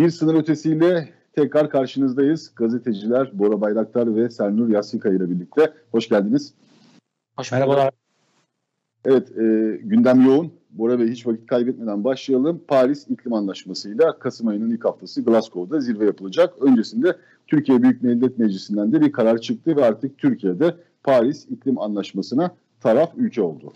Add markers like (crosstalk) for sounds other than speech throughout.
Bir sınır ötesiyle tekrar karşınızdayız. Gazeteciler Bora Bayraktar ve Sernur Yassika ile birlikte. Hoş geldiniz. Hoş Merhabalar. Evet, e, gündem yoğun. Bora Bey hiç vakit kaybetmeden başlayalım. Paris İklim Anlaşması'yla Kasım ayının ilk haftası Glasgow'da zirve yapılacak. Öncesinde Türkiye Büyük Millet Meclisi'nden de bir karar çıktı ve artık Türkiye'de Paris İklim Anlaşması'na taraf ülke oldu.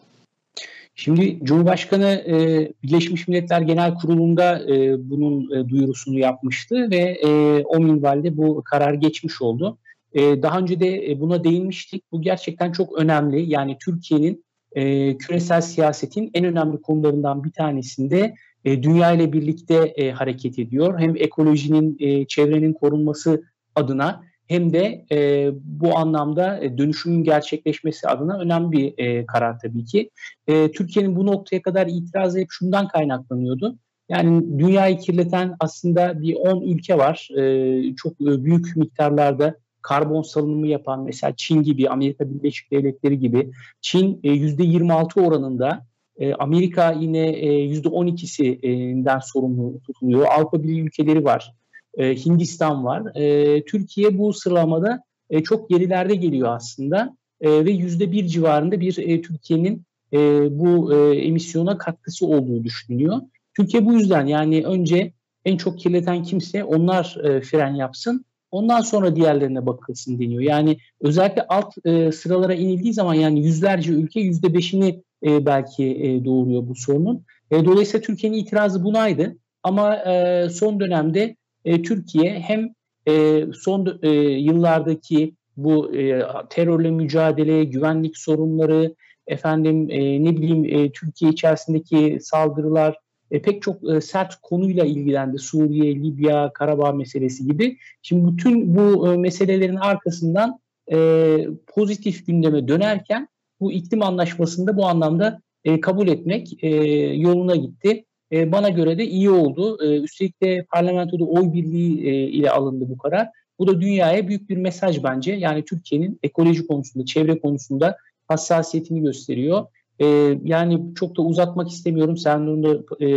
Şimdi Cumhurbaşkanı e, Birleşmiş Milletler Genel Kurulu'nda e, bunun e, duyurusunu yapmıştı ve e, o minvalde bu karar geçmiş oldu. E, daha önce de e, buna değinmiştik. Bu gerçekten çok önemli. Yani Türkiye'nin e, küresel siyasetin en önemli konularından bir tanesinde e, dünya ile birlikte e, hareket ediyor. Hem ekolojinin, e, çevrenin korunması adına hem de e, bu anlamda e, dönüşümün gerçekleşmesi adına önemli bir e, karar tabii ki. E, Türkiye'nin bu noktaya kadar itirazı hep şundan kaynaklanıyordu. Yani dünyayı kirleten aslında bir 10 ülke var. E, çok büyük miktarlarda karbon salınımı yapan mesela Çin gibi, Amerika Birleşik Devletleri gibi. Çin e, %26 oranında e, Amerika yine e, %12'sinden sorumlu tutuluyor. Avrupa Birliği ülkeleri var. E, Hindistan var. E, Türkiye bu sıralamada e, çok gerilerde geliyor aslında e, ve yüzde bir civarında bir e, Türkiye'nin e, bu e, emisyona katkısı olduğu düşünülüyor. Türkiye bu yüzden yani önce en çok kirleten kimse onlar e, fren yapsın. Ondan sonra diğerlerine bakılsın deniyor. Yani özellikle alt e, sıralara inildiği zaman yani yüzlerce ülke yüzde beşini e, belki e, doğuruyor bu sorunun. E, dolayısıyla Türkiye'nin itirazı bunaydı. Ama e, son dönemde e, Türkiye hem e, son e, yıllardaki bu e, terörle mücadele, güvenlik sorunları, efendim e, ne bileyim e, Türkiye içerisindeki saldırılar e, pek çok e, sert konuyla ilgilendi. Suriye, Libya, Karabağ meselesi gibi. Şimdi bütün bu e, meselelerin arkasından e, pozitif gündeme dönerken bu iklim anlaşmasında bu anlamda e, kabul etmek e, yoluna gitti. E, bana göre de iyi oldu. E, üstelik de parlamentoda oy birliği e, ile alındı bu karar. Bu da dünyaya büyük bir mesaj bence. Yani Türkiye'nin ekoloji konusunda, çevre konusunda hassasiyetini gösteriyor. E, yani çok da uzatmak istemiyorum. Sen da e,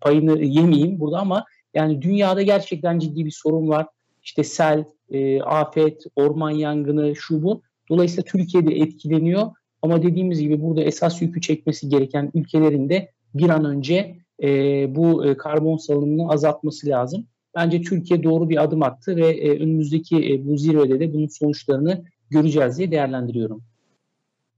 payını yemeyeyim burada ama yani dünyada gerçekten ciddi bir sorun var. İşte sel, e, afet, orman yangını, şu bu. Dolayısıyla Türkiye'de etkileniyor. Ama dediğimiz gibi burada esas yükü çekmesi gereken ülkelerin de bir an önce e, bu e, karbon salınımını azaltması lazım. Bence Türkiye doğru bir adım attı ve e, önümüzdeki e, bu zirvede de bunun sonuçlarını göreceğiz diye değerlendiriyorum.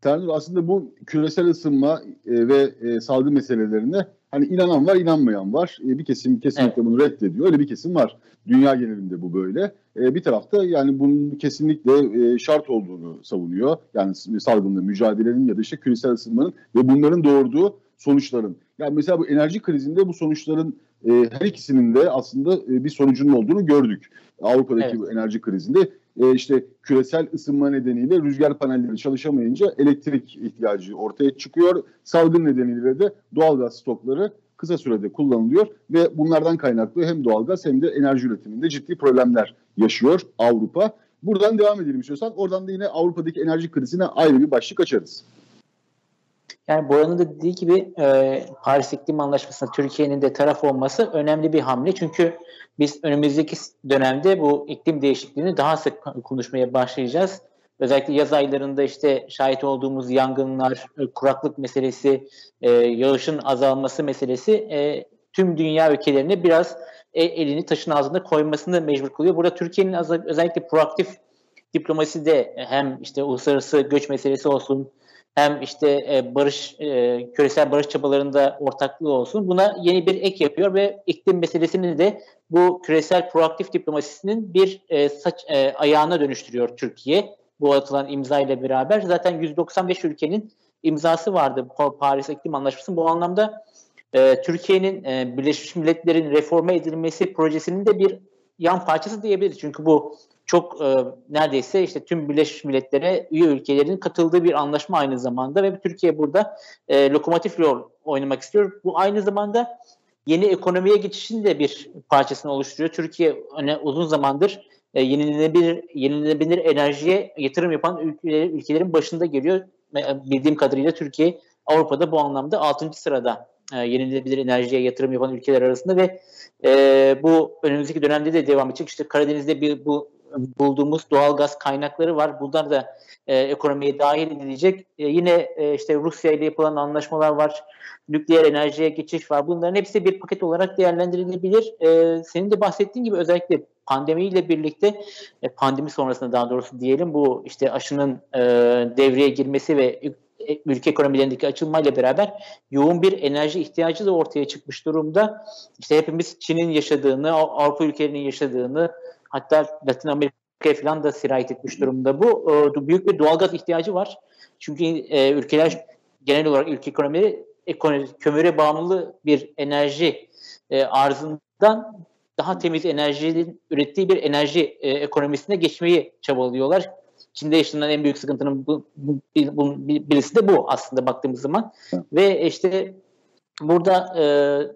Tanrı aslında bu küresel ısınma e, ve e, salgın meselelerine hani inanan var, inanmayan var. E, bir kesim kesinlikle evet. bunu reddediyor. Öyle bir kesim var. Dünya genelinde bu böyle. E, bir tarafta yani bunun kesinlikle e, şart olduğunu savunuyor. Yani salgınla mücadelenin ya da işte küresel ısınmanın ve bunların doğurduğu sonuçların. Yani mesela bu enerji krizinde bu sonuçların e, her ikisinin de aslında e, bir sonucunun olduğunu gördük. Avrupa'daki evet. bu enerji krizinde e, işte küresel ısınma nedeniyle rüzgar panelleri çalışamayınca elektrik ihtiyacı ortaya çıkıyor. Salgın nedeniyle de doğalgaz stokları kısa sürede kullanılıyor ve bunlardan kaynaklı hem doğalgaz hem de enerji üretiminde ciddi problemler yaşıyor Avrupa. Buradan devam edelim istiyorsan. Oradan da yine Avrupa'daki enerji krizine ayrı bir başlık açarız. Yani Bora'nın da dediği gibi e, Paris İklim Anlaşması'na Türkiye'nin de taraf olması önemli bir hamle. Çünkü biz önümüzdeki dönemde bu iklim değişikliğini daha sık konuşmaya başlayacağız. Özellikle yaz aylarında işte şahit olduğumuz yangınlar, e, kuraklık meselesi, e, yağışın azalması meselesi e, tüm dünya ülkelerine biraz e, elini taşın ağzında koymasını mecbur kılıyor. Burada Türkiye'nin özellikle proaktif diplomasi de hem işte uluslararası göç meselesi olsun, hem işte e, barış e, küresel barış çabalarında ortaklığı olsun. Buna yeni bir ek yapıyor ve iklim meselesini de bu küresel proaktif diplomasisinin bir e, saç e, ayağına dönüştürüyor Türkiye. Bu atılan imza ile beraber zaten 195 ülkenin imzası vardı Paris İklim Anlaşması'nın. Bu anlamda e, Türkiye'nin e, Birleşmiş Milletler'in reforme edilmesi projesinin de bir yan parçası diyebiliriz. Çünkü bu çok e, neredeyse işte tüm Birleşmiş Milletler'e üye ülkelerin katıldığı bir anlaşma aynı zamanda ve Türkiye burada e, lokomotif rol oynamak istiyor. Bu aynı zamanda yeni ekonomiye geçişin de bir parçasını oluşturuyor. Türkiye hani uzun zamandır e, yenilenebilir yenilenebilir enerjiye yatırım yapan ülkelerin, ülkelerin başında geliyor. E, bildiğim kadarıyla Türkiye Avrupa'da bu anlamda 6. sırada e, yenilenebilir enerjiye yatırım yapan ülkeler arasında ve e, bu önümüzdeki dönemde de devam edecek. İşte Karadeniz'de bir bu bulduğumuz doğal gaz kaynakları var. Bunlar da e, ekonomiye dahil edilecek. E, yine e, işte Rusya ile yapılan anlaşmalar var. Nükleer enerjiye geçiş var. Bunların hepsi bir paket olarak değerlendirilebilir. E, senin de bahsettiğin gibi özellikle pandemiyle birlikte e, pandemi sonrasında daha doğrusu diyelim bu işte aşının e, devreye girmesi ve e, ülke ekonomilerindeki açılmayla beraber yoğun bir enerji ihtiyacı da ortaya çıkmış durumda. İşte hepimiz Çin'in yaşadığını, Avrupa ülkelerinin yaşadığını, hatta Latin Amerika'ya falan da sirayet etmiş durumda bu. E, büyük bir doğalgaz ihtiyacı var. Çünkü e, ülkeler genel olarak ülke ekonomileri ekonomi, kömüre bağımlı bir enerji e, arzından daha temiz enerjinin ürettiği bir enerji e, ekonomisine geçmeyi çabalıyorlar. Çin'de yaşanan en büyük sıkıntının bu, bu, birisi de bu aslında baktığımız zaman. Ve işte burada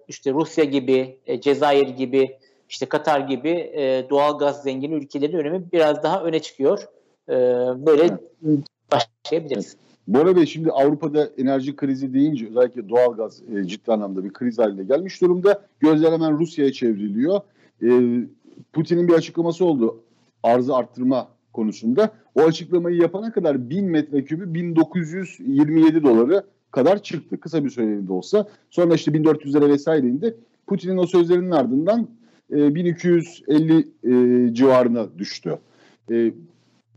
işte Rusya gibi, Cezayir gibi, işte Katar gibi e, doğal gaz zengin ülkelerin önemi biraz daha öne çıkıyor. E, böyle başlayabiliriz. Bora Bey şimdi Avrupa'da enerji krizi deyince özellikle doğalgaz e, ciddi anlamda bir kriz haline gelmiş durumda. Gözler hemen Rusya'ya çevriliyor. E, Putin'in bir açıklaması oldu arzı arttırma konusunda. O açıklamayı yapana kadar 1000 metrekübü 1927 doları kadar çıktı. Kısa bir süreliğine olsa. Sonra işte 1400'lere vesaire indi. Putin'in o sözlerinin ardından e, 1250 e, civarına düştü. E,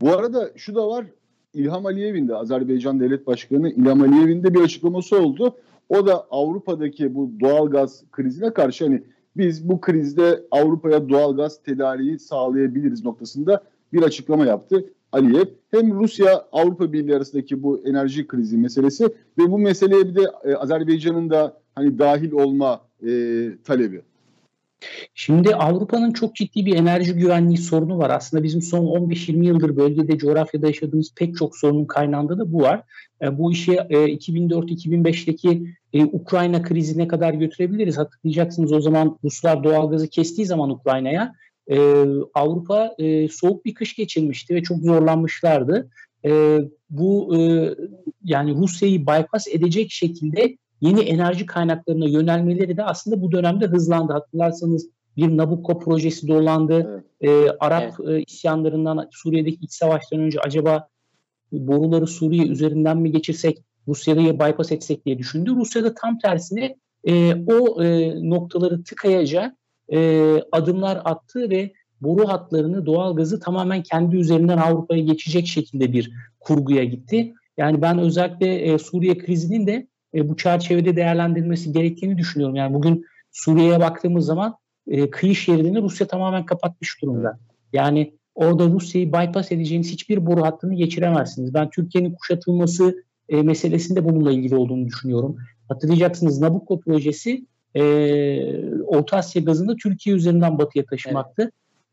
bu arada şu da var. İlham Aliyev'in de Azerbaycan Devlet Başkanı İlham Aliyev'in de bir açıklaması oldu. O da Avrupa'daki bu doğal gaz krizine karşı hani biz bu krizde Avrupa'ya doğal gaz tedariği sağlayabiliriz noktasında bir açıklama yaptı Aliyev. Hem Rusya Avrupa Birliği arasındaki bu enerji krizi meselesi ve bu meseleye bir de e, Azerbaycan'ın da hani dahil olma e, talebi. Şimdi Avrupa'nın çok ciddi bir enerji güvenliği sorunu var. Aslında bizim son 15-20 yıldır bölgede, coğrafyada yaşadığımız pek çok sorunun kaynağında da bu var. E, bu işi e, 2004-2005'teki e, Ukrayna krizine kadar götürebiliriz. Hatırlayacaksınız o zaman Ruslar doğalgazı kestiği zaman Ukrayna'ya e, Avrupa e, soğuk bir kış geçirmişti ve çok zorlanmışlardı. E, bu e, yani Rusya'yı bypass edecek şekilde yeni enerji kaynaklarına yönelmeleri de aslında bu dönemde hızlandı. Hatırlarsanız bir Nabucco projesi dolandı. Evet. E, Arap evet. e, isyanlarından Suriye'deki iç savaştan önce acaba boruları Suriye üzerinden mi geçirsek Rusya'da bypass etsek diye düşündü. Rusya'da tam tersine e, o e, noktaları tıkayacak e, adımlar attı ve boru hatlarını, doğal gazı tamamen kendi üzerinden Avrupa'ya geçecek şekilde bir kurguya gitti. Yani ben özellikle e, Suriye krizinin de e, bu çerçevede değerlendirilmesi gerektiğini düşünüyorum. Yani bugün Suriye'ye baktığımız zaman e, kıyı şeridini Rusya tamamen kapatmış durumda. Yani orada Rusya'yı bypass edeceğiniz hiçbir boru hattını geçiremezsiniz. Ben Türkiye'nin kuşatılması e, meselesinde bununla ilgili olduğunu düşünüyorum. Hatırlayacaksınız Nabucco projesi e, Orta Asya gazını Türkiye üzerinden batıya taşımaktı.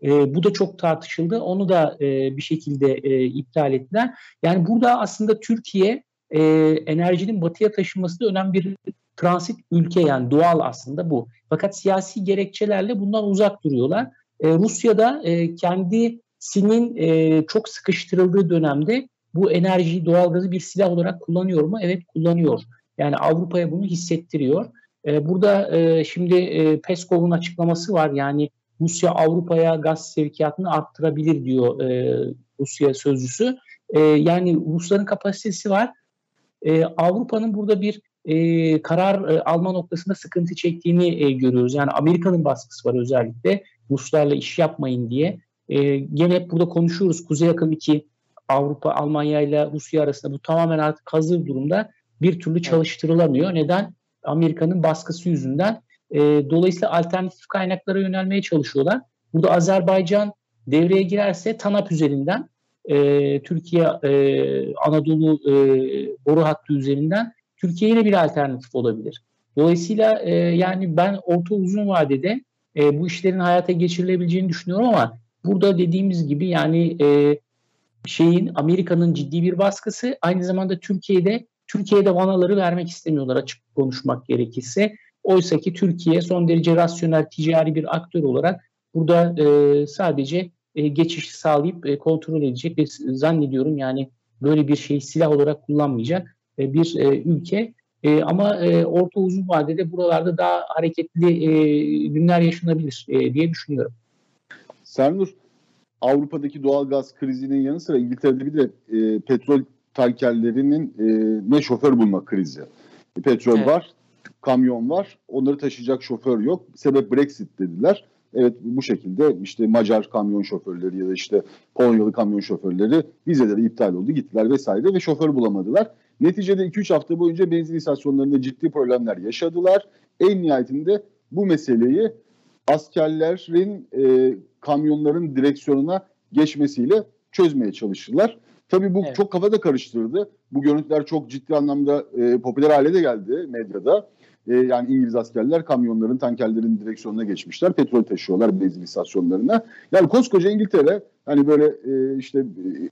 Evet. E, bu da çok tartışıldı. Onu da e, bir şekilde e, iptal ettiler. Yani burada aslında Türkiye e, enerjinin batıya taşınması da önemli bir transit ülke yani doğal aslında bu. Fakat siyasi gerekçelerle bundan uzak duruyorlar. E, Rusya'da e, kendisinin e, çok sıkıştırıldığı dönemde bu enerjiyi, doğalgazı bir silah olarak kullanıyor mu? Evet kullanıyor. Yani Avrupa'ya bunu hissettiriyor. E, burada e, şimdi e, Peskov'un açıklaması var. Yani Rusya Avrupa'ya gaz sevkiyatını arttırabilir diyor e, Rusya sözcüsü. E, yani Rusların kapasitesi var. E, Avrupa'nın burada bir e, karar e, alma noktasında sıkıntı çektiğini e, görüyoruz. Yani Amerika'nın baskısı var özellikle Ruslarla iş yapmayın diye. E, gene hep burada konuşuyoruz. Kuzey Yakın 2 Avrupa, Almanya ile Rusya arasında bu tamamen artık hazır durumda bir türlü çalıştırılamıyor. Neden? Amerika'nın baskısı yüzünden. E, dolayısıyla alternatif kaynaklara yönelmeye çalışıyorlar. Burada Azerbaycan devreye girerse TANAP üzerinden e, Türkiye e, Anadolu e, boru hattı üzerinden Türkiye yine bir alternatif olabilir. Dolayısıyla e, yani ben orta uzun vadede e, bu işlerin hayata geçirilebileceğini düşünüyorum ama burada dediğimiz gibi yani e, şeyin Amerika'nın ciddi bir baskısı aynı zamanda Türkiye'de Türkiye'de vanaları vermek istemiyorlar açık konuşmak gerekirse. Oysa ki Türkiye son derece rasyonel ticari bir aktör olarak burada e, sadece e, geçişi sağlayıp e, kontrol edecek ve zannediyorum yani böyle bir şeyi silah olarak kullanmayacak e, bir e, ülke. E, ama e, orta uzun vadede buralarda daha hareketli e, günler yaşanabilir e, diye düşünüyorum. Sernur, Avrupa'daki doğal gaz krizinin yanı sıra İngiltere'de bir de e, petrol tankerlerinin e, ne şoför bulma krizi. E, petrol evet. var, kamyon var, onları taşıyacak şoför yok. Sebep Brexit dediler. Evet bu şekilde işte Macar kamyon şoförleri ya da işte Polonyalı kamyon şoförleri vizeleri iptal oldu gittiler vesaire ve şoför bulamadılar. Neticede 2-3 hafta boyunca benzin istasyonlarında ciddi problemler yaşadılar. En nihayetinde bu meseleyi askerlerin e, kamyonların direksiyonuna geçmesiyle çözmeye çalıştılar. Tabii bu evet. çok kafada karıştırdı. Bu görüntüler çok ciddi anlamda e, popüler hale de geldi medyada. E, yani İngiliz askerler kamyonların, tankerlerin direksiyonuna geçmişler. Petrol taşıyorlar benzin istasyonlarına. Yani koskoca İngiltere hani böyle e, işte e,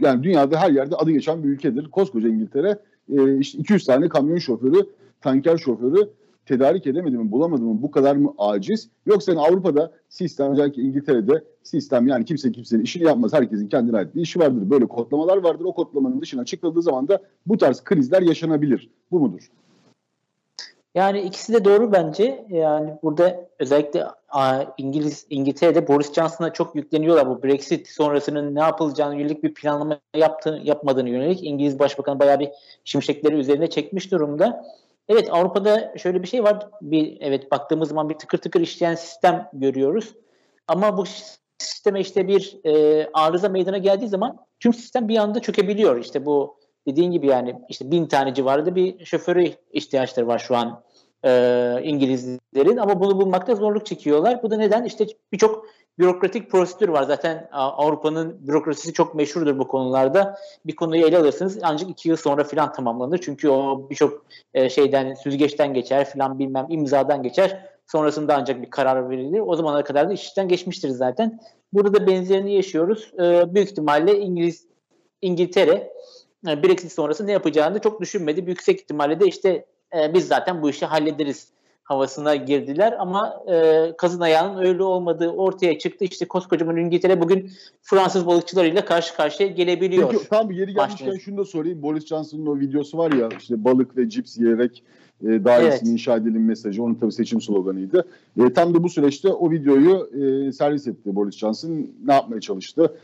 yani dünyada her yerde adı geçen bir ülkedir. Koskoca İngiltere e, işte 200 tane kamyon şoförü, tanker şoförü tedarik edemedi mi, bulamadı mı, bu kadar mı aciz? Yoksa yani Avrupa'da sistem, özellikle İngiltere'de sistem yani kimse kimsenin işini yapmaz. Herkesin kendine ait bir işi vardır. Böyle kodlamalar vardır. O kodlamanın dışına çıkıldığı zaman da bu tarz krizler yaşanabilir. Bu mudur? Yani ikisi de doğru bence. Yani burada özellikle İngiliz İngiltere'de Boris Johnson'a çok yükleniyorlar bu Brexit sonrasının ne yapılacağını yönelik bir planlama yaptı, yapmadığını yönelik İngiliz Başbakanı bayağı bir şimşekleri üzerine çekmiş durumda. Evet Avrupa'da şöyle bir şey var. Bir evet baktığımız zaman bir tıkır tıkır işleyen sistem görüyoruz. Ama bu sisteme işte bir e, arıza meydana geldiği zaman tüm sistem bir anda çökebiliyor. İşte bu dediğin gibi yani işte bin tane civarında bir şoförü ihtiyaçları var şu an e, İngilizlerin ama bunu bulmakta zorluk çekiyorlar. Bu da neden? İşte birçok bürokratik prosedür var. Zaten Avrupa'nın bürokrasisi çok meşhurdur bu konularda. Bir konuyu ele alırsınız ancak iki yıl sonra filan tamamlanır. Çünkü o birçok e, şeyden süzgeçten geçer filan bilmem imzadan geçer. Sonrasında ancak bir karar verilir. O zamana kadar da işten geçmiştir zaten. Burada da benzerini yaşıyoruz. E, büyük ihtimalle İngiliz İngiltere e, Brexit sonrası ne yapacağını çok düşünmedi. Yüksek ihtimalle de işte e, biz zaten bu işi hallederiz havasına girdiler ama e, kazın ayağının öyle olmadığı ortaya çıktı. İşte koskocaman İngiltere bugün Fransız balıkçılarıyla karşı karşıya gelebiliyor. Peki, tamam yeri gelmişken Başlıyoruz. şunu da sorayım. Boris Johnson'ın o videosu var ya işte balık ve cips yiyerek e, dairesinin evet. inşa edelim mesajı. Onun tabii seçim sloganıydı. E, tam da bu süreçte o videoyu e, servis etti Boris Johnson. Ne yapmaya çalıştı?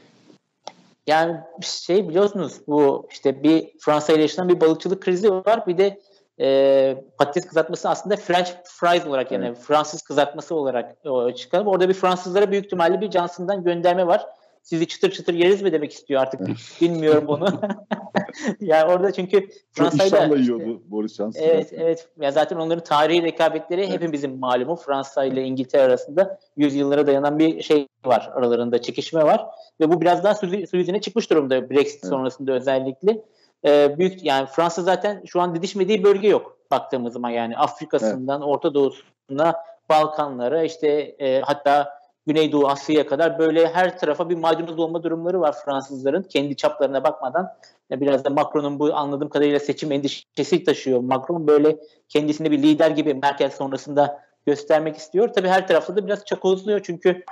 Yani şey biliyorsunuz bu işte bir Fransa ile yaşanan bir balıkçılık krizi var. Bir de e, patates kızartması aslında French fries olarak yani evet. Fransız kızartması olarak e, çıkarım. Orada bir Fransızlara büyük ihtimalle bir Johnson'dan gönderme var. Sizi çıtır çıtır yeriz mi demek istiyor artık (laughs) bilmiyorum bunu. (laughs) yani orada çünkü Fransa'yla işte, yiyordu Boris Johnson. Evet evet. Ya zaten onların tarihi rekabetleri evet. hepimizin malumu. Fransa ile İngiltere arasında yüzyıllara dayanan bir şey var. Aralarında çekişme var. Ve bu biraz daha su, yüzüne çıkmış durumda Brexit evet. sonrasında özellikle e, büyük yani Fransa zaten şu an didişmediği bölge yok baktığımız zaman yani Afrika'sından evet. Orta Doğu'suna Balkanlara işte e, hatta Güneydoğu Asya'ya kadar böyle her tarafa bir maydanoz olma durumları var Fransızların kendi çaplarına bakmadan. Biraz da Macron'un bu anladığım kadarıyla seçim endişesi taşıyor. Macron böyle kendisini bir lider gibi Merkel sonrasında göstermek istiyor. Tabii her tarafta da biraz çakozluyor çünkü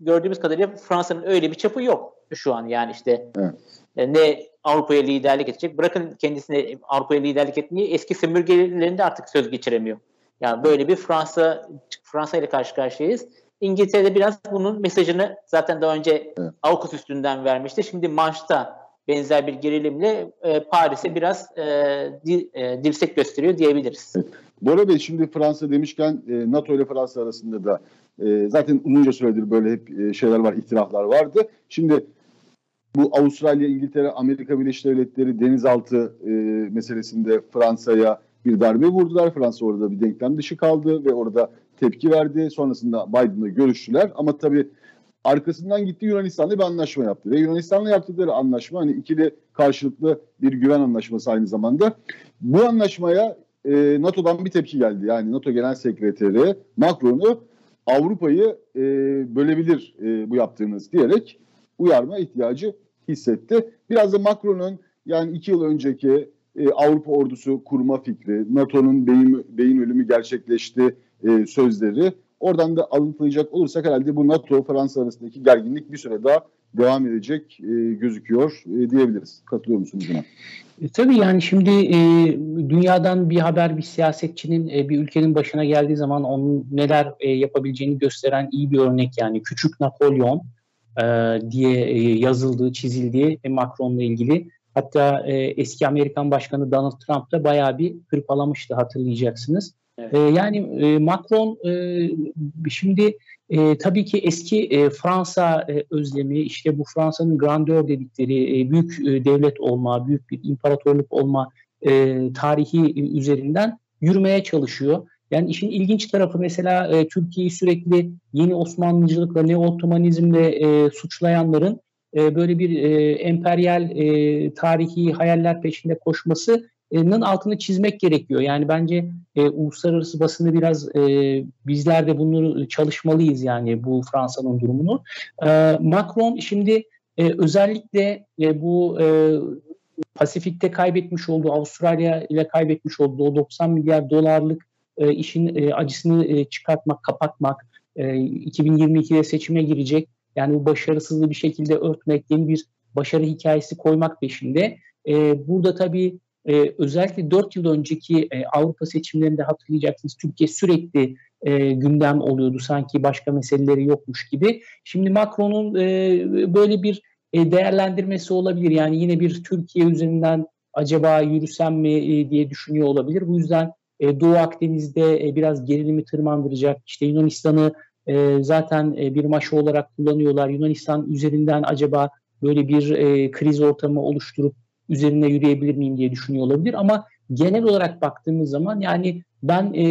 gördüğümüz kadarıyla Fransa'nın öyle bir çapı yok şu an yani işte evet. E, ne Avrupa'ya liderlik edecek. Bırakın kendisine Avrupa'ya liderlik etmeyi eski sömürgelerinde artık söz geçiremiyor. Yani böyle bir Fransa Fransa ile karşı karşıyayız. İngiltere'de biraz bunun mesajını zaten daha önce evet. Avukut üstünden vermişti. Şimdi Manş'ta benzer bir gerilimle e, Paris'e biraz e, di, e, dirsek gösteriyor diyebiliriz. Evet. Bora Bey şimdi Fransa demişken e, NATO ile Fransa arasında da e, zaten uzunca süredir böyle hep e, şeyler var, ihtilaflar vardı. Şimdi bu Avustralya, İngiltere, Amerika Birleşik Devletleri denizaltı e, meselesinde Fransa'ya bir darbe vurdular. Fransa orada bir denklem dışı kaldı ve orada tepki verdi. Sonrasında Biden'la görüştüler ama tabii arkasından gitti Yunanistan'la bir anlaşma yaptı. Ve Yunanistan'la yaptıkları anlaşma hani ikili karşılıklı bir güven anlaşması aynı zamanda. Bu anlaşmaya e, NATO'dan bir tepki geldi. Yani NATO Genel Sekreteri Macron'u Avrupa'yı e, bölebilir e, bu yaptığınız diyerek uyarma ihtiyacı hissetti. Biraz da Macron'un yani iki yıl önceki e, Avrupa ordusu kurma fikri, NATO'nun beyin, beyin ölümü gerçekleşti e, sözleri oradan da alıntılayacak olursak herhalde bu NATO Fransa arasındaki gerginlik bir süre daha devam edecek e, gözüküyor e, diyebiliriz. Katılıyor musunuz buna? E, tabii yani şimdi e, dünyadan bir haber bir siyasetçinin e, bir ülkenin başına geldiği zaman onun neler e, yapabileceğini gösteren iyi bir örnek yani küçük Napolyon e, diye e, yazıldığı çizildiği e, Macron'la ilgili hatta e, eski Amerikan Başkanı Donald Trump da bayağı bir hırpalamıştı hatırlayacaksınız. Evet. E, yani e, Macron e, şimdi e, tabii ki eski e, Fransa e, özlemi, işte bu Fransa'nın grandeur dedikleri e, büyük e, devlet olma, büyük bir imparatorluk olma e, tarihi üzerinden yürümeye çalışıyor. Yani işin ilginç tarafı mesela e, Türkiye'yi sürekli yeni Osmanlıcılıkla, ne Ottomanizmle e, suçlayanların e, böyle bir e, emperyal e, tarihi hayaller peşinde koşması altını çizmek gerekiyor. Yani bence e, uluslararası basını biraz e, bizler de bunları çalışmalıyız yani bu Fransa'nın durumunu. E, Macron şimdi e, özellikle e, bu e, Pasifik'te kaybetmiş olduğu Avustralya ile kaybetmiş olduğu o 90 milyar dolarlık e, işin e, acısını e, çıkartmak, kapatmak, e, 2022'de seçime girecek. Yani bu başarısızlığı bir şekilde örtmek, yeni bir başarı hikayesi koymak peşinde. E, burada tabii e, özellikle 4 yıl önceki e, Avrupa seçimlerinde hatırlayacaksınız Türkiye sürekli e, gündem oluyordu sanki başka meseleleri yokmuş gibi. Şimdi Macron'un e, böyle bir e, değerlendirmesi olabilir. Yani yine bir Türkiye üzerinden acaba yürüsem mi e, diye düşünüyor olabilir. Bu yüzden e, Doğu Akdeniz'de e, biraz gerilimi tırmandıracak. İşte Yunanistan'ı e, zaten e, bir maşa olarak kullanıyorlar. Yunanistan üzerinden acaba böyle bir e, kriz ortamı oluşturup üzerine yürüyebilir miyim diye düşünüyor olabilir ama genel olarak baktığımız zaman yani ben e,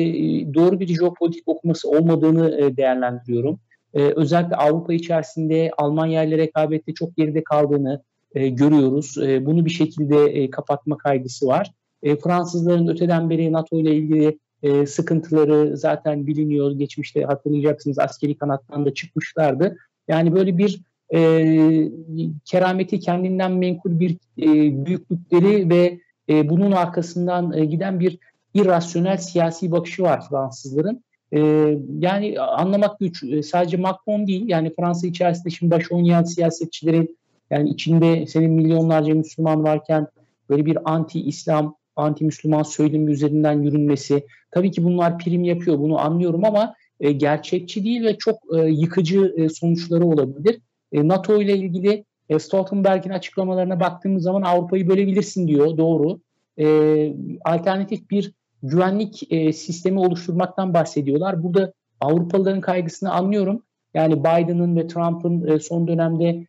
doğru bir jeopolitik okuması olmadığını e, değerlendiriyorum. E, özellikle Avrupa içerisinde Almanya ile rekabette çok geride kaldığını e, görüyoruz. E, bunu bir şekilde e, kapatma kaygısı var. E, Fransızların öteden beri NATO ile ilgili e, sıkıntıları zaten biliniyor. Geçmişte hatırlayacaksınız askeri kanattan da çıkmışlardı. Yani böyle bir e, kerameti kendinden menkul bir e, büyüklükleri ve e, bunun arkasından e, giden bir irrasyonel siyasi bakışı var Fransızların. E, yani anlamak güç. E, sadece Macron değil yani Fransa içerisinde şimdi baş oynayan siyasetçilerin yani içinde senin milyonlarca Müslüman varken böyle bir anti-İslam, anti-Müslüman söylemi üzerinden yürünmesi. Tabii ki bunlar prim yapıyor bunu anlıyorum ama e, gerçekçi değil ve çok e, yıkıcı e, sonuçları olabilir. E, NATO ile ilgili e, Stoltenberg'in açıklamalarına baktığımız zaman Avrupa'yı bölebilirsin diyor. Doğru. E, alternatif bir güvenlik sistemi oluşturmaktan bahsediyorlar. Burada Avrupalıların kaygısını anlıyorum. Yani Biden'ın ve Trump'ın son dönemde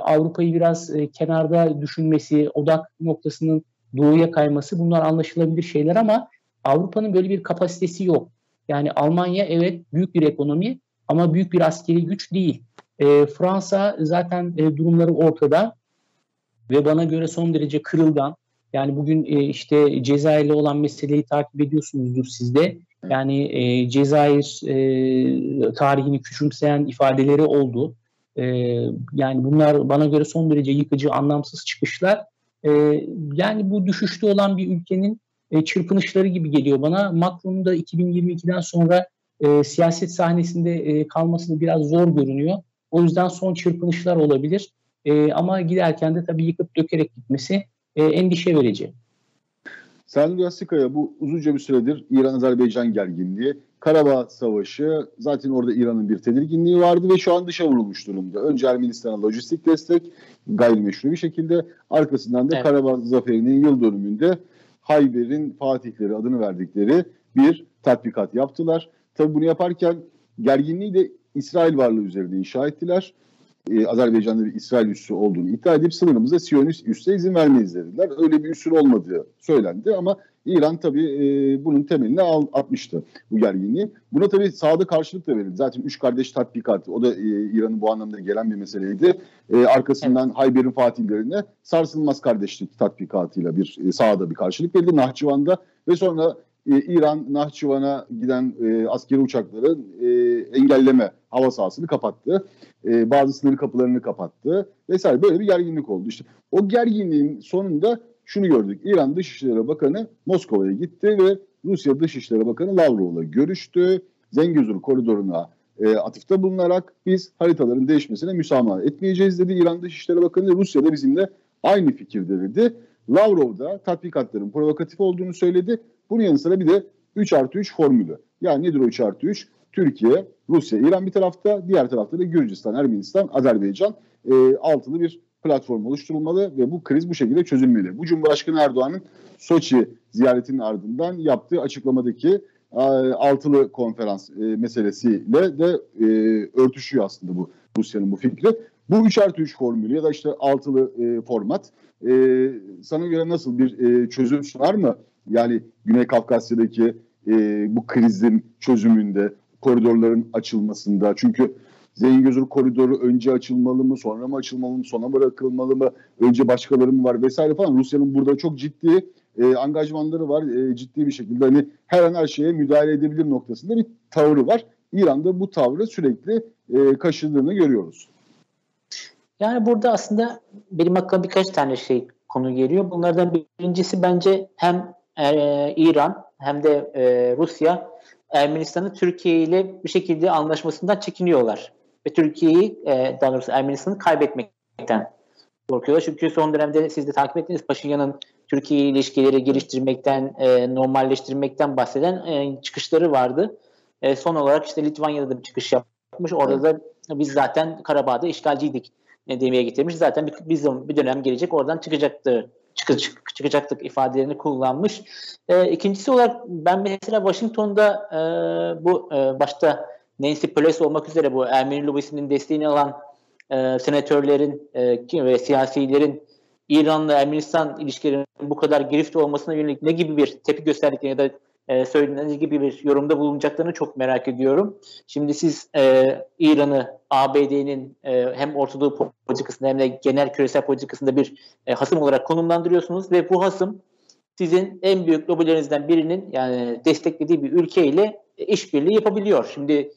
Avrupa'yı biraz kenarda düşünmesi, odak noktasının doğuya kayması bunlar anlaşılabilir şeyler ama Avrupa'nın böyle bir kapasitesi yok. Yani Almanya evet büyük bir ekonomi ama büyük bir askeri güç değil. E, Fransa zaten e, durumları ortada ve bana göre son derece kırılgan. Yani bugün e, işte Cezayir'le olan meseleyi takip ediyorsunuzdur siz de. Yani e, Cezayir e, tarihini küçümseyen ifadeleri oldu. E, yani bunlar bana göre son derece yıkıcı, anlamsız çıkışlar. E, yani bu düşüşte olan bir ülkenin e, çırpınışları gibi geliyor bana. Macron'un da 2022'den sonra e, siyaset sahnesinde e, kalması biraz zor görünüyor. O yüzden son çırpınışlar olabilir. E, ama giderken de tabii yıkıp dökerek gitmesi e, endişe verici. Selvi Yasikaya bu uzunca bir süredir İran-Azerbaycan gerginliği, Karabağ Savaşı zaten orada İran'ın bir tedirginliği vardı ve şu an dışa vurulmuş durumda. Önce Ermenistan'a lojistik destek gayrimeşru bir şekilde arkasından da evet. Karabağ Zaferi'nin yıl dönümünde Hayber'in Fatihleri adını verdikleri bir tatbikat yaptılar. Tabi bunu yaparken gerginliği de İsrail varlığı üzerinde inşa ettiler. Ee, Azerbaycan'da bir İsrail üssü olduğunu iddia edip sınırımıza Siyonist üsse izin vermeyiz dediler. Öyle bir üssün olmadığı söylendi ama İran tabii e, bunun temelini al, atmıştı bu gerginliği. Buna tabii sağda karşılık da verildi. Zaten üç kardeş tatbikatı o da e, İran'ın bu anlamda gelen bir meseleydi. E, arkasından evet. Hayber'in fatihlerine sarsılmaz kardeşlik tatbikatıyla bir e, sahada bir karşılık verildi. Nahçıvan'da ve sonra e, İran Nahçıvan'a giden e, askeri uçakları e, engelleme hava sahasını kapattı. E, bazı sınır kapılarını kapattı vesaire böyle bir gerginlik oldu. İşte o gerginliğin sonunda şunu gördük. İran Dışişleri Bakanı Moskova'ya gitti ve Rusya Dışişleri Bakanı Lavrov'la görüştü. Zengezur koridoruna e, atıfta bulunarak biz haritaların değişmesine müsamaha etmeyeceğiz dedi İran Dışişleri Bakanı. Rusya da bizimle aynı fikirde dedi. Lavrov da tatbikatların provokatif olduğunu söyledi. Bunun yanı sıra bir de 3 artı 3 formülü. Yani nedir o 3 artı 3? Türkiye, Rusya, İran bir tarafta, diğer tarafta da Gürcistan, Ermenistan, Azerbaycan e, altılı bir platform oluşturulmalı ve bu kriz bu şekilde çözülmeli. Bu Cumhurbaşkanı Erdoğan'ın Soçi ziyaretinin ardından yaptığı açıklamadaki e, altılı konferans e, meselesiyle de e, örtüşüyor aslında bu Rusya'nın bu fikri. Bu 3 artı 3 formülü ya da işte altılı e, format e, sana göre nasıl bir e, çözüm sunar mı? Yani Güney Kafkasya'daki e, bu krizin çözümünde, koridorların açılmasında. Çünkü Zengezur koridoru önce açılmalı mı, sonra mı açılmalı mı, sona bırakılmalı mı, önce başkaları mı var vesaire falan. Rusya'nın burada çok ciddi e, angajmanları var. E, ciddi bir şekilde hani her an her şeye müdahale edebilir noktasında bir tavrı var. İran'da bu tavrı sürekli e, kaşıdığını görüyoruz. Yani burada aslında benim aklıma birkaç tane şey konu geliyor. Bunlardan birincisi bence hem e, İran hem de e, Rusya Ermenistan'ı Türkiye ile bir şekilde anlaşmasından çekiniyorlar. Ve Türkiye'yi e, daha doğrusu Ermenistan'ı kaybetmekten korkuyorlar. Çünkü son dönemde siz de takip ettiniz Paşinyan'ın Türkiye ilişkileri geliştirmekten, e, normalleştirmekten bahseden e, çıkışları vardı. E, son olarak işte Litvanya'da da bir çıkış yapmış. Orada da biz zaten Karabağ'da işgalciydik e, demeye getirmiş. Zaten bir, biz bir dönem gelecek oradan çıkacaktı çık, çık, çıkacaktık ifadelerini kullanmış. E, ikincisi olarak ben mesela Washington'da e, bu e, başta Nancy Pelosi olmak üzere bu Ermeni lobisinin desteğini alan e, senatörlerin e, ve siyasilerin İran'la Ermenistan ilişkilerinin bu kadar girift olmasına yönelik ne gibi bir tepki gösterdiklerini ya da e, söylenen gibi bir yorumda bulunacaklarını çok merak ediyorum. Şimdi siz e, İran'ı ABD'nin e, hem Ortadoğu politikasında hem de genel küresel politikasında bir e, hasım olarak konumlandırıyorsunuz ve bu hasım sizin en büyük lobilerinizden birinin yani desteklediği bir ülkeyle e, işbirliği yapabiliyor. Şimdi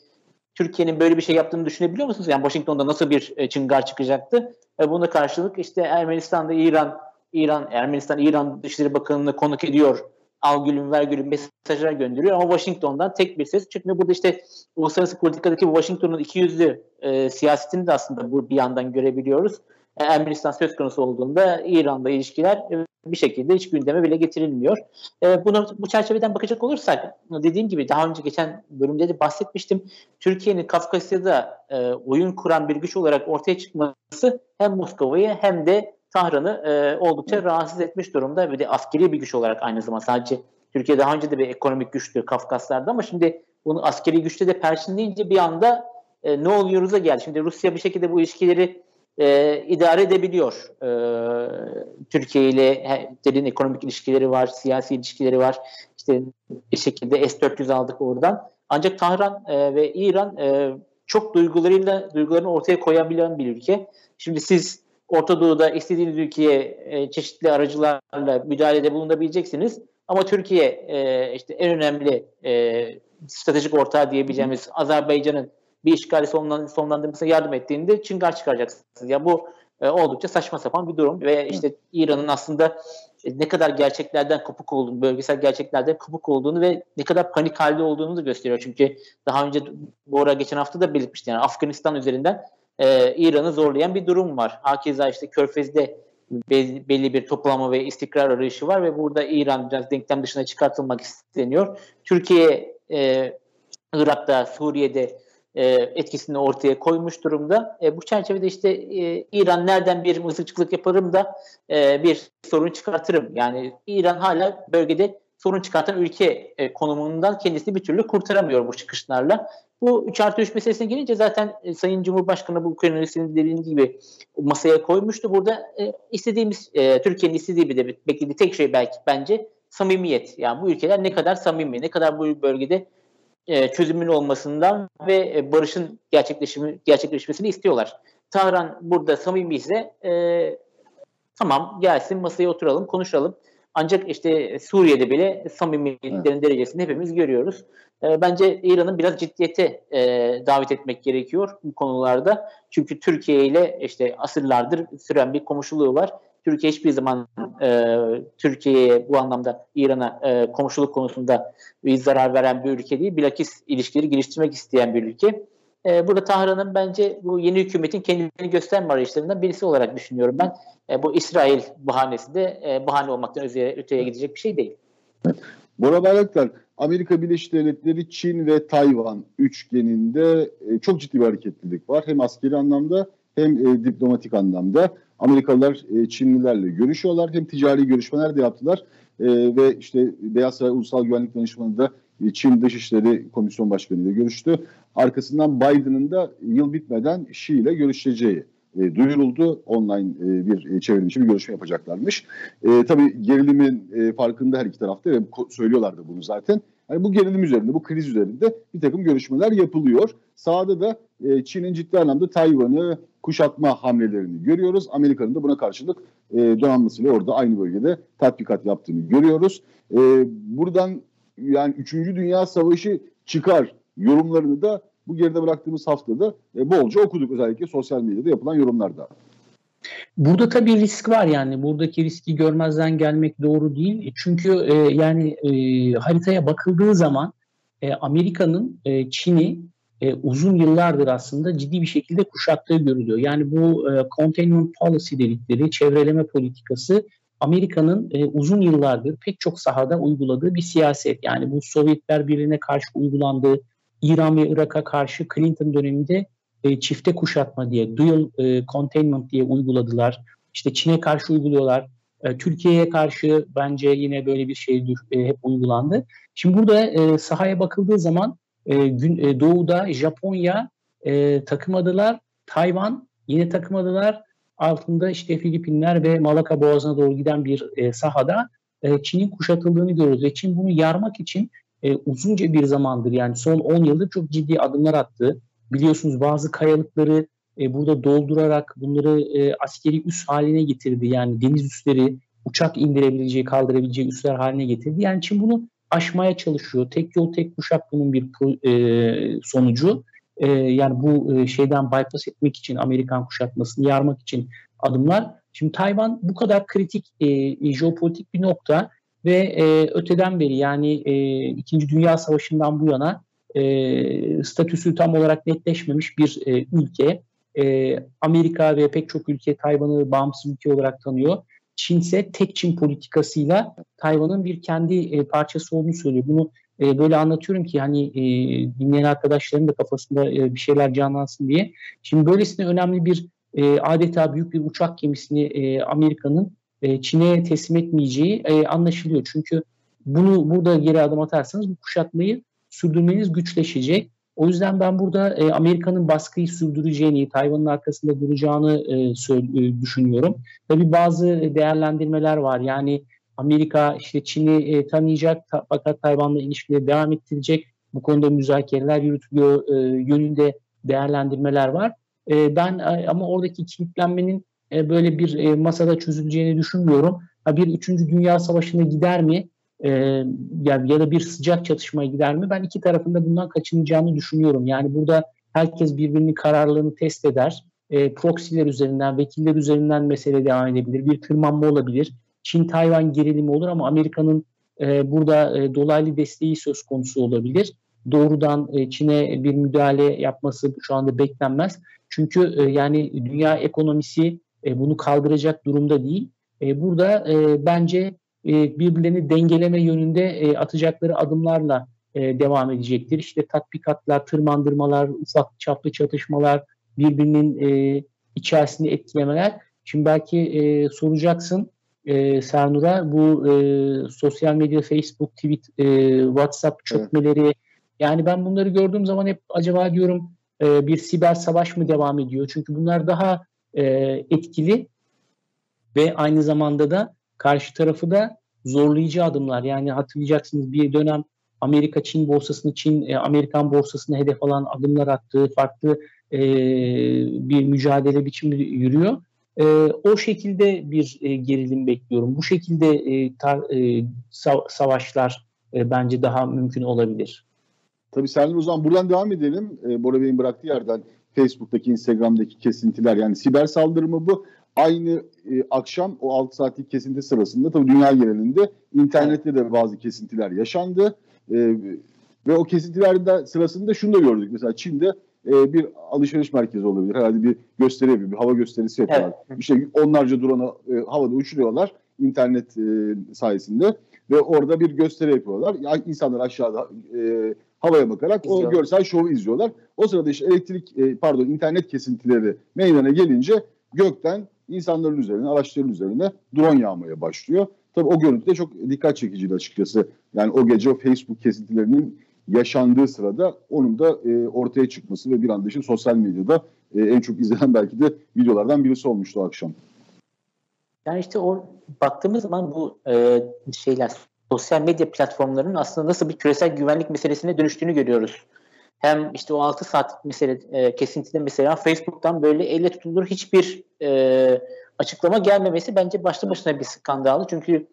Türkiye'nin böyle bir şey yaptığını düşünebiliyor musunuz? Yani Washington'da nasıl bir e, çıngar çıkacaktı? E, buna karşılık işte Ermenistan'da İran, İran, Ermenistan, İran Dışişleri Bakanı'nı konuk ediyor al gülüm ver gülüm mesajlar gönderiyor ama Washington'dan tek bir ses çıkmıyor. Burada işte uluslararası politikadaki Washington'un iki yüzlü e, siyasetini de aslında bu bir yandan görebiliyoruz. E, Ermenistan söz konusu olduğunda İran'la ilişkiler e, bir şekilde hiç gündeme bile getirilmiyor. E, bunu bu çerçeveden bakacak olursak dediğim gibi daha önce geçen bölümde de bahsetmiştim. Türkiye'nin Kafkasya'da e, oyun kuran bir güç olarak ortaya çıkması hem Moskova'yı hem de Tahran'ı e, oldukça rahatsız etmiş durumda. Bir de askeri bir güç olarak aynı zamanda sadece Türkiye daha önce de bir ekonomik güçtü Kafkaslar'da ama şimdi bunu askeri güçte de perçinleyince bir anda e, ne oluyoruz'a geldi. Şimdi Rusya bir şekilde bu ilişkileri e, idare edebiliyor. E, Türkiye ile derin ekonomik ilişkileri var, siyasi ilişkileri var. İşte bir şekilde S-400 aldık oradan. Ancak Tahran e, ve İran e, çok duygularıyla duygularını ortaya koyabilen bir ülke. Şimdi siz Orta Doğu'da istediğiniz ülkeye e, çeşitli aracılarla müdahalede bulunabileceksiniz. Ama Türkiye e, işte en önemli e, stratejik ortağı diyebileceğimiz Azerbaycan'ın bir işgali sonlan, sonlandırmasına yardım ettiğinde çıngar çıkaracaksınız. Ya bu e, oldukça saçma sapan bir durum ve işte İran'ın aslında e, ne kadar gerçeklerden kopuk olduğunu, bölgesel gerçeklerden kopuk olduğunu ve ne kadar panik halde olduğunu da gösteriyor. Çünkü daha önce bu ara geçen hafta da belirtmişti yani Afganistan üzerinden e, İran'ı zorlayan bir durum var. Hakeza işte Körfez'de belli bir toplama ve istikrar arayışı var ve burada İran biraz denklem dışına çıkartılmak isteniyor. Türkiye e, Irak'ta, Suriye'de e, etkisini ortaya koymuş durumda. E, bu çerçevede işte e, İran nereden bir mızıkçılık yaparım da e, bir sorun çıkartırım. Yani İran hala bölgede sorun çıkartan ülke e, konumundan kendisini bir türlü kurtaramıyor bu çıkışlarla. Bu 3 artı 3 meselesine gelince zaten e, Sayın Cumhurbaşkanı bu kronolojisini dediğim gibi masaya koymuştu. Burada e, istediğimiz, e, Türkiye'nin istediği bir de beklediği tek şey belki bence samimiyet. Yani bu ülkeler ne kadar samimi, ne kadar bu bölgede e, çözümün olmasından ve e, barışın gerçekleşimi, gerçekleşmesini istiyorlar. Tahran burada samimi ise e, tamam gelsin masaya oturalım, konuşalım. Ancak işte Suriye'de bile samimiyetlerin evet. derecesini hepimiz görüyoruz. E, bence İran'ın biraz ciddiyete e, davet etmek gerekiyor bu konularda. Çünkü Türkiye ile işte asırlardır süren bir komşuluğu var. Türkiye hiçbir zaman e, Türkiye'ye bu anlamda İran'a e, komşuluk konusunda bir zarar veren bir ülke değil. Bilakis ilişkileri geliştirmek isteyen bir ülke. E, burada Tahran'ın bence bu yeni hükümetin kendini gösterme arayışlarından birisi olarak düşünüyorum ben. E, bu İsrail bahanesi de e, bahane olmaktan öteye, öteye gidecek bir şey değil. Bora Bayraktar, Amerika Birleşik Devletleri, Çin ve Tayvan üçgeninde e, çok ciddi bir hareketlilik var. Hem askeri anlamda hem e, diplomatik anlamda. Amerikalılar e, Çinlilerle görüşüyorlar. Hem ticari görüşmeler de yaptılar. E, ve işte Beyaz Saray Ulusal Güvenlik Danışmanı da Çin Dışişleri Komisyon Başkanı ile görüştü. Arkasından Biden'ın da yıl bitmeden Xi ile görüşeceği e, duyuruldu. Online e, bir e, çevrimiçi bir görüşme yapacaklarmış. E, tabii gerilimin e, farkında her iki tarafta ve söylüyorlardı bunu zaten. Yani bu gerilim üzerinde, bu kriz üzerinde bir takım görüşmeler yapılıyor. Sağda da e, Çin'in ciddi anlamda Tayvan'ı kuşatma hamlelerini görüyoruz. Amerika'nın da buna karşılık e, donanmasıyla orada aynı bölgede tatbikat yaptığını görüyoruz. E, buradan yani 3. Dünya Savaşı çıkar yorumlarını da bu geride bıraktığımız haftada e, bolca okuduk özellikle sosyal medyada yapılan yorumlarda. Burada tabii risk var yani buradaki riski görmezden gelmek doğru değil. Çünkü e, yani e, haritaya bakıldığı zaman e, Amerika'nın e, Çin'i e, uzun yıllardır aslında ciddi bir şekilde kuşattığı görülüyor. Yani bu e, containment policy dedikleri çevreleme politikası Amerika'nın e, uzun yıllardır pek çok sahada uyguladığı bir siyaset. Yani bu Sovyetler Birliği'ne karşı uygulandığı İran ve Irak'a karşı Clinton döneminde e, çifte kuşatma diye, dual e, containment diye uyguladılar. İşte Çin'e karşı uyguluyorlar. E, Türkiye'ye karşı bence yine böyle bir şey e, hep uygulandı. Şimdi burada e, sahaya bakıldığı zaman e, gün, e, doğuda Japonya e, takımadılar. Tayvan yine takımadılar. Altında işte Filipinler ve Malaka Boğazı'na doğru giden bir e, sahada e, Çin'in kuşatıldığını görüyoruz. Ve Çin bunu yarmak için e, uzunca bir zamandır yani son 10 yıldır çok ciddi adımlar attı. Biliyorsunuz bazı kayalıkları e, burada doldurarak bunları e, askeri üs haline getirdi. Yani deniz üsleri uçak indirebileceği, kaldırabileceği üsler haline getirdi. Yani Çin bunu aşmaya çalışıyor. Tek yol tek kuşak bunun bir e, sonucu. E, yani bu e, şeyden bypass etmek için Amerikan kuşatmasını yarmak için adımlar. Şimdi Tayvan bu kadar kritik e, jeopolitik bir nokta ve e, öteden beri yani e, İkinci Dünya Savaşı'ndan bu yana e, statüsü tam olarak netleşmemiş bir e, ülke. E, Amerika ve pek çok ülke Tayvan'ı bağımsız ülke olarak tanıyor. Çin ise tek Çin politikasıyla Tayvan'ın bir kendi e, parçası olduğunu söylüyor. Bunu e, böyle anlatıyorum ki hani e, dinleyen arkadaşların da kafasında e, bir şeyler canlansın diye. Şimdi böylesine önemli bir e, adeta büyük bir uçak gemisini e, Amerika'nın e, Çin'e teslim etmeyeceği e, anlaşılıyor. Çünkü bunu burada geri adım atarsanız bu kuşatmayı sürdürmeniz güçleşecek. O yüzden ben burada e, Amerika'nın baskıyı sürdüreceğini, Tayvan'ın arkasında duracağını e, e, düşünüyorum. Tabii bazı değerlendirmeler var. Yani Amerika işte Çin'i e, tanıyacak ta, fakat Tayvan'la ilişkileri devam ettirecek. Bu konuda müzakereler yürütülüyor e, yönünde değerlendirmeler var. E, ben e, ama oradaki kilitlenmenin e, böyle bir e, masada çözüleceğini düşünmüyorum. Ha, bir üçüncü Dünya Savaşı'na gider mi? E, ya, ya da bir sıcak çatışmaya gider mi? Ben iki tarafında bundan kaçınacağını düşünüyorum. Yani burada herkes birbirinin kararlılığını test eder. E, proxy'ler üzerinden, vekiller üzerinden mesele devam edebilir. Bir tırmanma olabilir. Çin-Tayvan gerilimi olur ama Amerika'nın e, burada e, dolaylı desteği söz konusu olabilir. Doğrudan e, Çin'e bir müdahale yapması şu anda beklenmez. Çünkü e, yani dünya ekonomisi e, bunu kaldıracak durumda değil. E, burada e, bence e, birbirlerini dengeleme yönünde e, atacakları adımlarla e, devam edecektir. İşte tatbikatlar, tırmandırmalar, ufak çaplı çatışmalar, birbirinin e, içerisinde etkilemeler. Şimdi belki e, soracaksın e, Sernur'a bu e, sosyal medya, Facebook, tweet, e, WhatsApp çökmeleri evet. yani ben bunları gördüğüm zaman hep acaba diyorum e, bir siber savaş mı devam ediyor? Çünkü bunlar daha e, etkili ve aynı zamanda da karşı tarafı da zorlayıcı adımlar. Yani hatırlayacaksınız bir dönem Amerika Çin borsasını Çin e, Amerikan borsasına hedef alan adımlar attığı farklı e, bir mücadele biçimi yürüyor. E, o şekilde bir e, gerilim bekliyorum. Bu şekilde e, tar, e, savaşlar e, bence daha mümkün olabilir. Tabii Serdar o zaman buradan devam edelim. E, Bora Bey'in bıraktığı yerden Facebook'taki, Instagram'daki kesintiler yani siber saldırı mı bu? Aynı e, akşam o 6 saatlik kesinti sırasında tabii dünya genelinde internette de bazı kesintiler yaşandı. E, ve o kesintilerden sırasında şunu da gördük. Mesela Çin'de e, bir alışveriş merkezi olabilir. Herhalde bir gösteri yapıyor, bir hava gösterisi yapıyorlar. Evet. İşte onlarca drone'u e, havada uçuruyorlar internet e, sayesinde ve orada bir gösteri yapıyorlar. Yani insanlar aşağıda e, havaya bakarak İzliyor. o görsel şovu izliyorlar. O sırada işte elektrik e, pardon internet kesintileri meydana gelince gökten insanların üzerine, araçların üzerine drone yağmaya başlıyor. Tabii o görüntü de çok dikkat çekiciydi açıkçası. Yani o gece o Facebook kesintilerinin yaşandığı sırada onun da e, ortaya çıkması ve bir anda işte sosyal medyada e, en çok izlenen belki de videolardan birisi olmuştu akşam. Yani işte o baktığımız zaman bu e, şeyler sosyal medya platformlarının aslında nasıl bir küresel güvenlik meselesine dönüştüğünü görüyoruz. Hem işte o 6 saat mesele e, kesintide mesela Facebook'tan böyle elle tutulur hiçbir e, açıklama gelmemesi bence başlı başına bir skandalı. Çünkü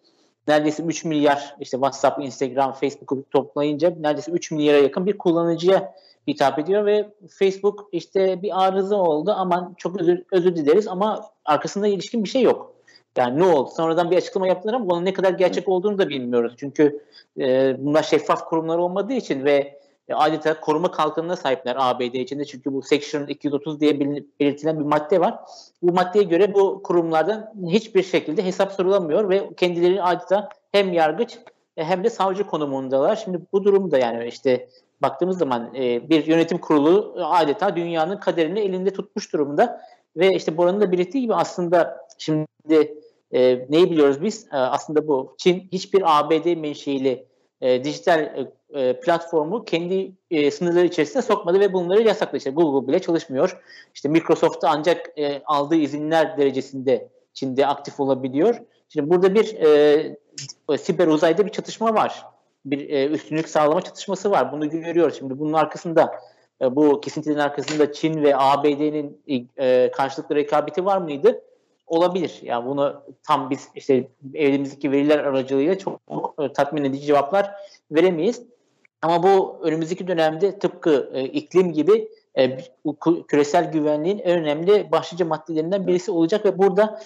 neredeyse 3 milyar işte WhatsApp, Instagram, Facebook'u toplayınca neredeyse 3 milyara yakın bir kullanıcıya hitap ediyor ve Facebook işte bir arıza oldu aman çok özür, özür dileriz ama arkasında ilişkin bir şey yok. Yani ne oldu? Sonradan bir açıklama yaptılar ama bunun ne kadar gerçek olduğunu da bilmiyoruz. Çünkü e, bunlar şeffaf kurumlar olmadığı için ve e, adeta koruma kalkanına sahipler ABD içinde. Çünkü bu Section 230 diye belirtilen bir madde var. Bu maddeye göre bu kurumlardan hiçbir şekilde hesap sorulamıyor ve kendileri adeta hem yargıç e, hem de savcı konumundalar. Şimdi bu durumda yani işte baktığımız zaman e, bir yönetim kurulu adeta dünyanın kaderini elinde tutmuş durumda. Ve işte Bora'nın da belirttiği gibi aslında şimdi e, neyi biliyoruz biz? E, aslında bu Çin hiçbir ABD menşeili e, dijital e, e, platformu kendi e, sınırları içerisinde sokmadı ve bunları yasakladı. İşte Google bile çalışmıyor. İşte Microsoft'ta ancak e, aldığı izinler derecesinde Çin'de aktif olabiliyor. Şimdi burada bir e, siber uzayda bir çatışma var. Bir e, üstünlük sağlama çatışması var. Bunu görüyoruz. Şimdi bunun arkasında e, bu kesintilerin arkasında Çin ve ABD'nin e, karşılıklı rekabeti var mıydı? Olabilir. Yani bunu tam biz işte elimizdeki veriler aracılığıyla çok e, tatmin edici cevaplar veremeyiz. Ama bu önümüzdeki dönemde tıpkı e, iklim gibi e, küresel güvenliğin en önemli başlıca maddelerinden birisi olacak ve burada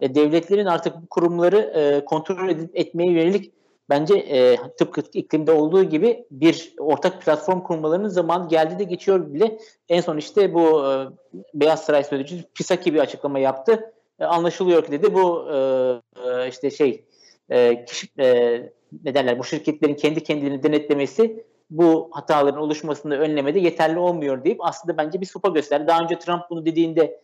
e, devletlerin artık bu kurumları e, kontrol edip etmeye yönelik bence e, tıpkı iklimde olduğu gibi bir ortak platform kurmalarının zamanı geldi de geçiyor bile. En son işte bu e, Beyaz Saray Sözcüsü Pisaki bir açıklama yaptı e, anlaşılıyor ki dedi bu e, e, işte şey e, kişi, ne derler bu şirketlerin kendi kendilerini denetlemesi bu hataların oluşmasını önlemede yeterli olmuyor deyip aslında bence bir sopa gösterdi. Daha önce Trump bunu dediğinde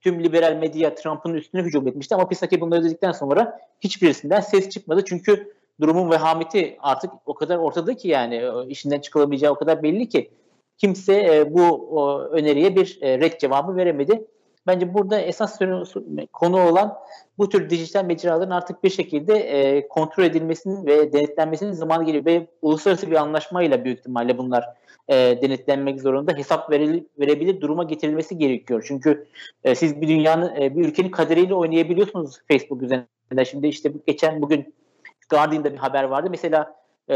tüm liberal medya Trump'ın üstüne hücum etmişti ama Pisaki bunları dedikten sonra hiçbirisinden ses çıkmadı. Çünkü durumun vehameti artık o kadar ortada ki yani işinden çıkılamayacağı o kadar belli ki kimse bu öneriye bir red cevabı veremedi. Bence burada esas konu olan bu tür dijital mecraların artık bir şekilde e, kontrol edilmesinin ve denetlenmesinin zamanı geliyor ve uluslararası bir anlaşmayla büyük ihtimalle bunlar e, denetlenmek zorunda. Hesap veril, verebilir duruma getirilmesi gerekiyor. Çünkü e, siz bir dünyanın, e, bir ülkenin kaderiyle oynayabiliyorsunuz Facebook üzerinden. Şimdi işte geçen bugün Guardian'da bir haber vardı. Mesela e,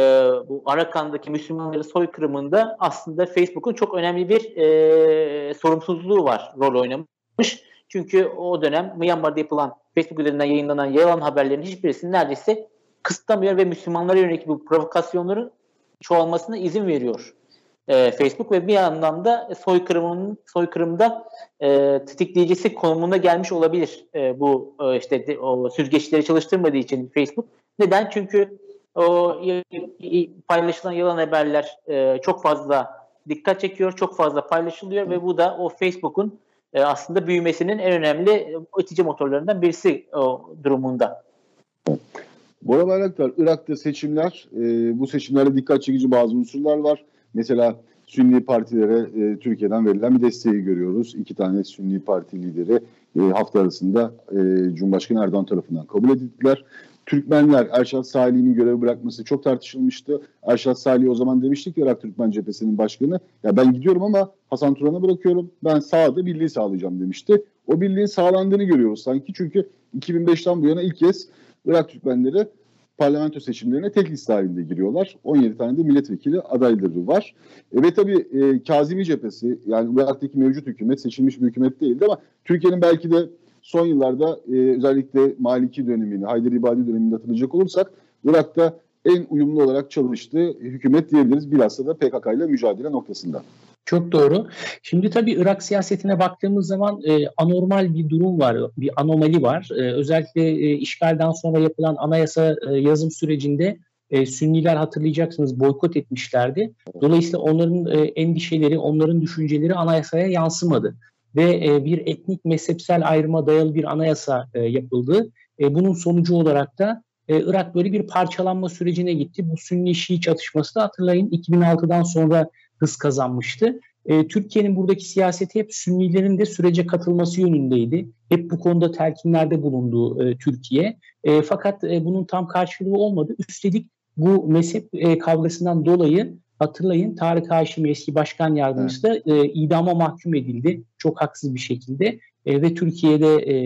bu Arakan'daki Müslümanları soykırımında aslında Facebook'un çok önemli bir e, sorumsuzluğu var rol oynamış çünkü o dönem Myanmar'da yapılan Facebook üzerinden yayınlanan yalan haberlerin hiçbirisini neredeyse kısıtlamıyor ve Müslümanlara yönelik bu provokasyonların çoğalmasına izin veriyor e, Facebook ve bir yandan da soykırımın soykırımda e, tetikleyicisi konumuna gelmiş olabilir e, bu e, işte de, o süzgeçleri çalıştırmadığı için Facebook. Neden? Çünkü o paylaşılan yalan haberler e, çok fazla dikkat çekiyor, çok fazla paylaşılıyor ve bu da o Facebook'un e, aslında büyümesinin en önemli itici motorlarından birisi o durumunda. Bora Bayraktar, Irak'ta seçimler, e, bu seçimlerde dikkat çekici bazı unsurlar var. Mesela Sünni partilere e, Türkiye'den verilen bir desteği görüyoruz. İki tane Sünni parti lideri e, hafta arasında e, Cumhurbaşkanı Erdoğan tarafından kabul edildiler. Türkmenler Erşat Salih'in görevi bırakması çok tartışılmıştı. Erşat Salih o zaman demiştik ki Irak Türkmen Cephesi'nin başkanı ya ben gidiyorum ama Hasan Turan'a bırakıyorum. Ben sahada birliği sağlayacağım demişti. O birliğin sağlandığını görüyoruz sanki. Çünkü 2005'ten bu yana ilk kez Irak Türkmenleri parlamento seçimlerine tek liste halinde giriyorlar. 17 tane de milletvekili adayları var. E, ve tabii e, Kazimi cephesi yani Irak'taki mevcut hükümet seçilmiş bir hükümet değildi ama Türkiye'nin belki de son yıllarda e, özellikle Maliki dönemini, Haydar İbadi dönemini hatırlayacak olursak Irak'ta en uyumlu olarak çalıştığı hükümet diyebiliriz. Bilhassa da PKK ile mücadele noktasında. Çok doğru. Şimdi tabii Irak siyasetine baktığımız zaman e, anormal bir durum var, bir anomali var. E, özellikle e, işgalden sonra yapılan anayasa e, yazım sürecinde e, Sünniler hatırlayacaksınız boykot etmişlerdi. Dolayısıyla onların e, endişeleri, onların düşünceleri anayasaya yansımadı. Ve e, bir etnik mezhepsel ayrıma dayalı bir anayasa e, yapıldı. E, bunun sonucu olarak da Irak böyle bir parçalanma sürecine gitti. Bu Sünni-Şii çatışması da hatırlayın 2006'dan sonra hız kazanmıştı. Türkiye'nin buradaki siyaseti hep Sünnilerin de sürece katılması yönündeydi. Hep bu konuda telkinlerde bulundu Türkiye. Fakat bunun tam karşılığı olmadı. Üstelik bu mezhep e, kavgasından dolayı hatırlayın Tarık Haşimi eski başkan yardımcısı da e, idama mahkum edildi. Çok haksız bir şekilde. E, ve Türkiye'de e,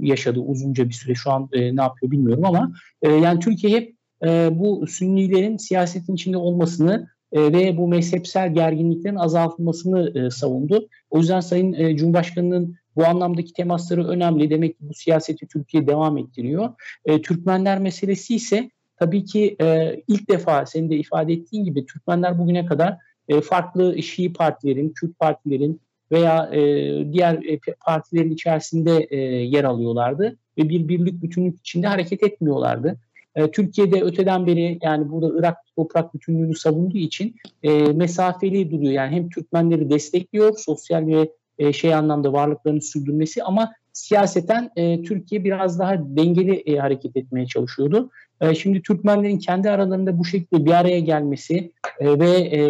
yaşadı uzunca bir süre. Şu an e, ne yapıyor bilmiyorum ama e, yani Türkiye hep e, bu Sünnilerin siyasetin içinde olmasını e, ve bu mezhepsel gerginliklerin azaltılmasını e, savundu. O yüzden Sayın e, Cumhurbaşkanı'nın bu anlamdaki temasları önemli. Demek ki bu siyaseti Türkiye devam ettiriyor. E, Türkmenler meselesi ise tabii ki e, ilk defa senin de ifade ettiğin gibi Türkmenler bugüne kadar e, farklı Şii partilerin, Kürt partilerin veya e, diğer e, partilerin içerisinde e, yer alıyorlardı ve bir birlik bütünlük içinde hareket etmiyorlardı. E, Türkiye'de öteden beri yani burada Irak toprak bütünlüğünü savunduğu için e, mesafeli duruyor. Yani hem Türkmenleri destekliyor sosyal ve e, şey anlamda varlıklarını sürdürmesi ama siyaseten e, Türkiye biraz daha dengeli e, hareket etmeye çalışıyordu. E, şimdi Türkmenlerin kendi aralarında bu şekilde bir araya gelmesi e, ve e,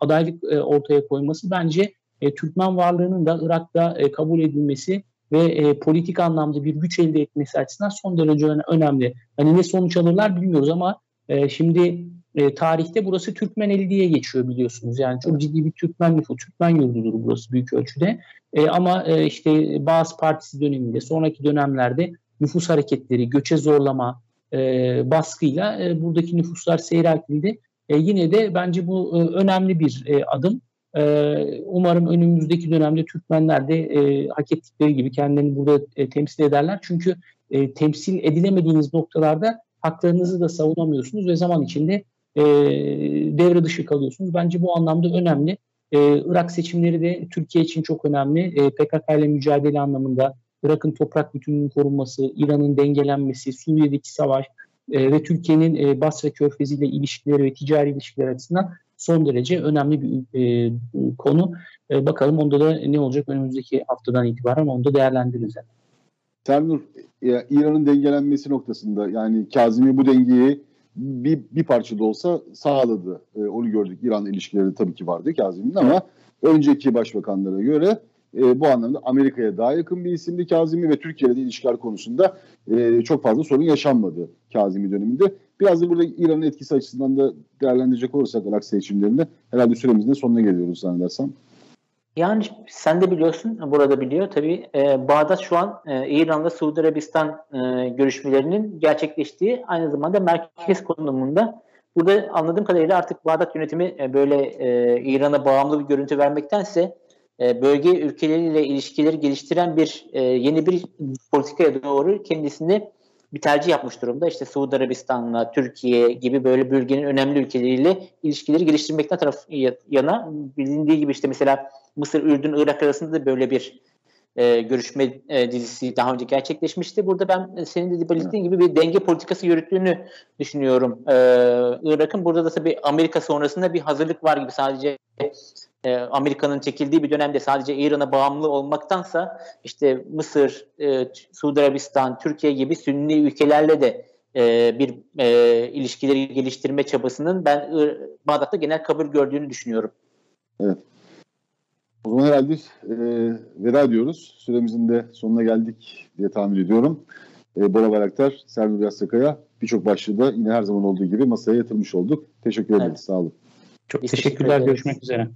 adaylık e, ortaya koyması bence e, Türkmen varlığının da Irak'ta e, kabul edilmesi ve e, politik anlamda bir güç elde etmesi açısından son derece önemli. Hani ne sonuç alırlar bilmiyoruz ama e, şimdi e, tarihte burası Türkmen eli diye geçiyor biliyorsunuz. Yani çok ciddi bir Türkmen nüfusu, Türkmen yurdudur burası büyük ölçüde. E, ama e, işte bazı partisi döneminde, sonraki dönemlerde nüfus hareketleri, göçe zorlama, e, baskıyla e, buradaki nüfuslar seyreltildi. E, yine de bence bu e, önemli bir e, adım. Ee, umarım önümüzdeki dönemde Türkmenler de e, hak ettikleri gibi kendilerini burada e, temsil ederler. Çünkü e, temsil edilemediğiniz noktalarda haklarınızı da savunamıyorsunuz ve zaman içinde e, devre dışı kalıyorsunuz. Bence bu anlamda önemli. E, Irak seçimleri de Türkiye için çok önemli. E, PKK ile mücadele anlamında Irak'ın toprak bütünlüğünün korunması, İran'ın dengelenmesi, Suriye'deki savaş e, ve Türkiye'nin e, Basra Körfezi ile ilişkileri ve ticari ilişkiler açısından son derece önemli bir e, konu. E, bakalım onda da ne olacak önümüzdeki haftadan itibaren onu da değerlendiririz. Yani. Sernur, İran'ın dengelenmesi noktasında yani Kazimi bu dengeyi bir, bir parça da olsa sağladı. E, onu gördük. İran ilişkileri tabii ki vardı Kazimi'nin ama önceki başbakanlara göre e, bu anlamda Amerika'ya daha yakın bir isimdi Kazimi ve Türkiye'de ilişkiler konusunda e, çok fazla sorun yaşanmadı Kazimi döneminde. Biraz da burada İran'ın etkisi açısından da değerlendirecek olursak Irak seçimlerinde herhalde süremizin sonuna geliyoruz zannedersem. Yani sen de biliyorsun, burada biliyor tabii. E, Bağdat şu an e, İran'la Suudi Arabistan e, görüşmelerinin gerçekleştiği aynı zamanda merkez konumunda. Burada anladığım kadarıyla artık Bağdat yönetimi e, böyle e, İran'a bağımlı bir görüntü vermektense e, bölge ülkeleriyle ilişkileri geliştiren bir e, yeni bir politikaya doğru kendisini bir tercih yapmış durumda. İşte Suudi Arabistan'la Türkiye gibi böyle bölgenin önemli ülkeleriyle ilişkileri geliştirmekten taraf yana bilindiği gibi işte mesela Mısır, Ürdün, Irak arasında da böyle bir e, görüşme e, dizisi daha önce gerçekleşmişti. Burada ben senin de belirttiğin gibi bir denge politikası yürüttüğünü düşünüyorum. E, Irak'ın burada da tabii Amerika sonrasında bir hazırlık var gibi sadece e, Amerika'nın çekildiği bir dönemde sadece İran'a bağımlı olmaktansa işte Mısır, e, Suudi Arabistan, Türkiye gibi Sünni ülkelerle de e, bir e, ilişkileri geliştirme çabasının ben e, Bağdat'ta genel kabul gördüğünü düşünüyorum. Evet. O zaman herhalde e, veda ediyoruz. Süremizin de sonuna geldik diye tahmin ediyorum. E, Bora Bayraktar, Serdar Yassakaya birçok başlığı da yine her zaman olduğu gibi masaya yatırmış olduk. Teşekkür ederiz. Evet. Sağ olun. Çok Biz teşekkürler. Teşekkür görüşmek üzere.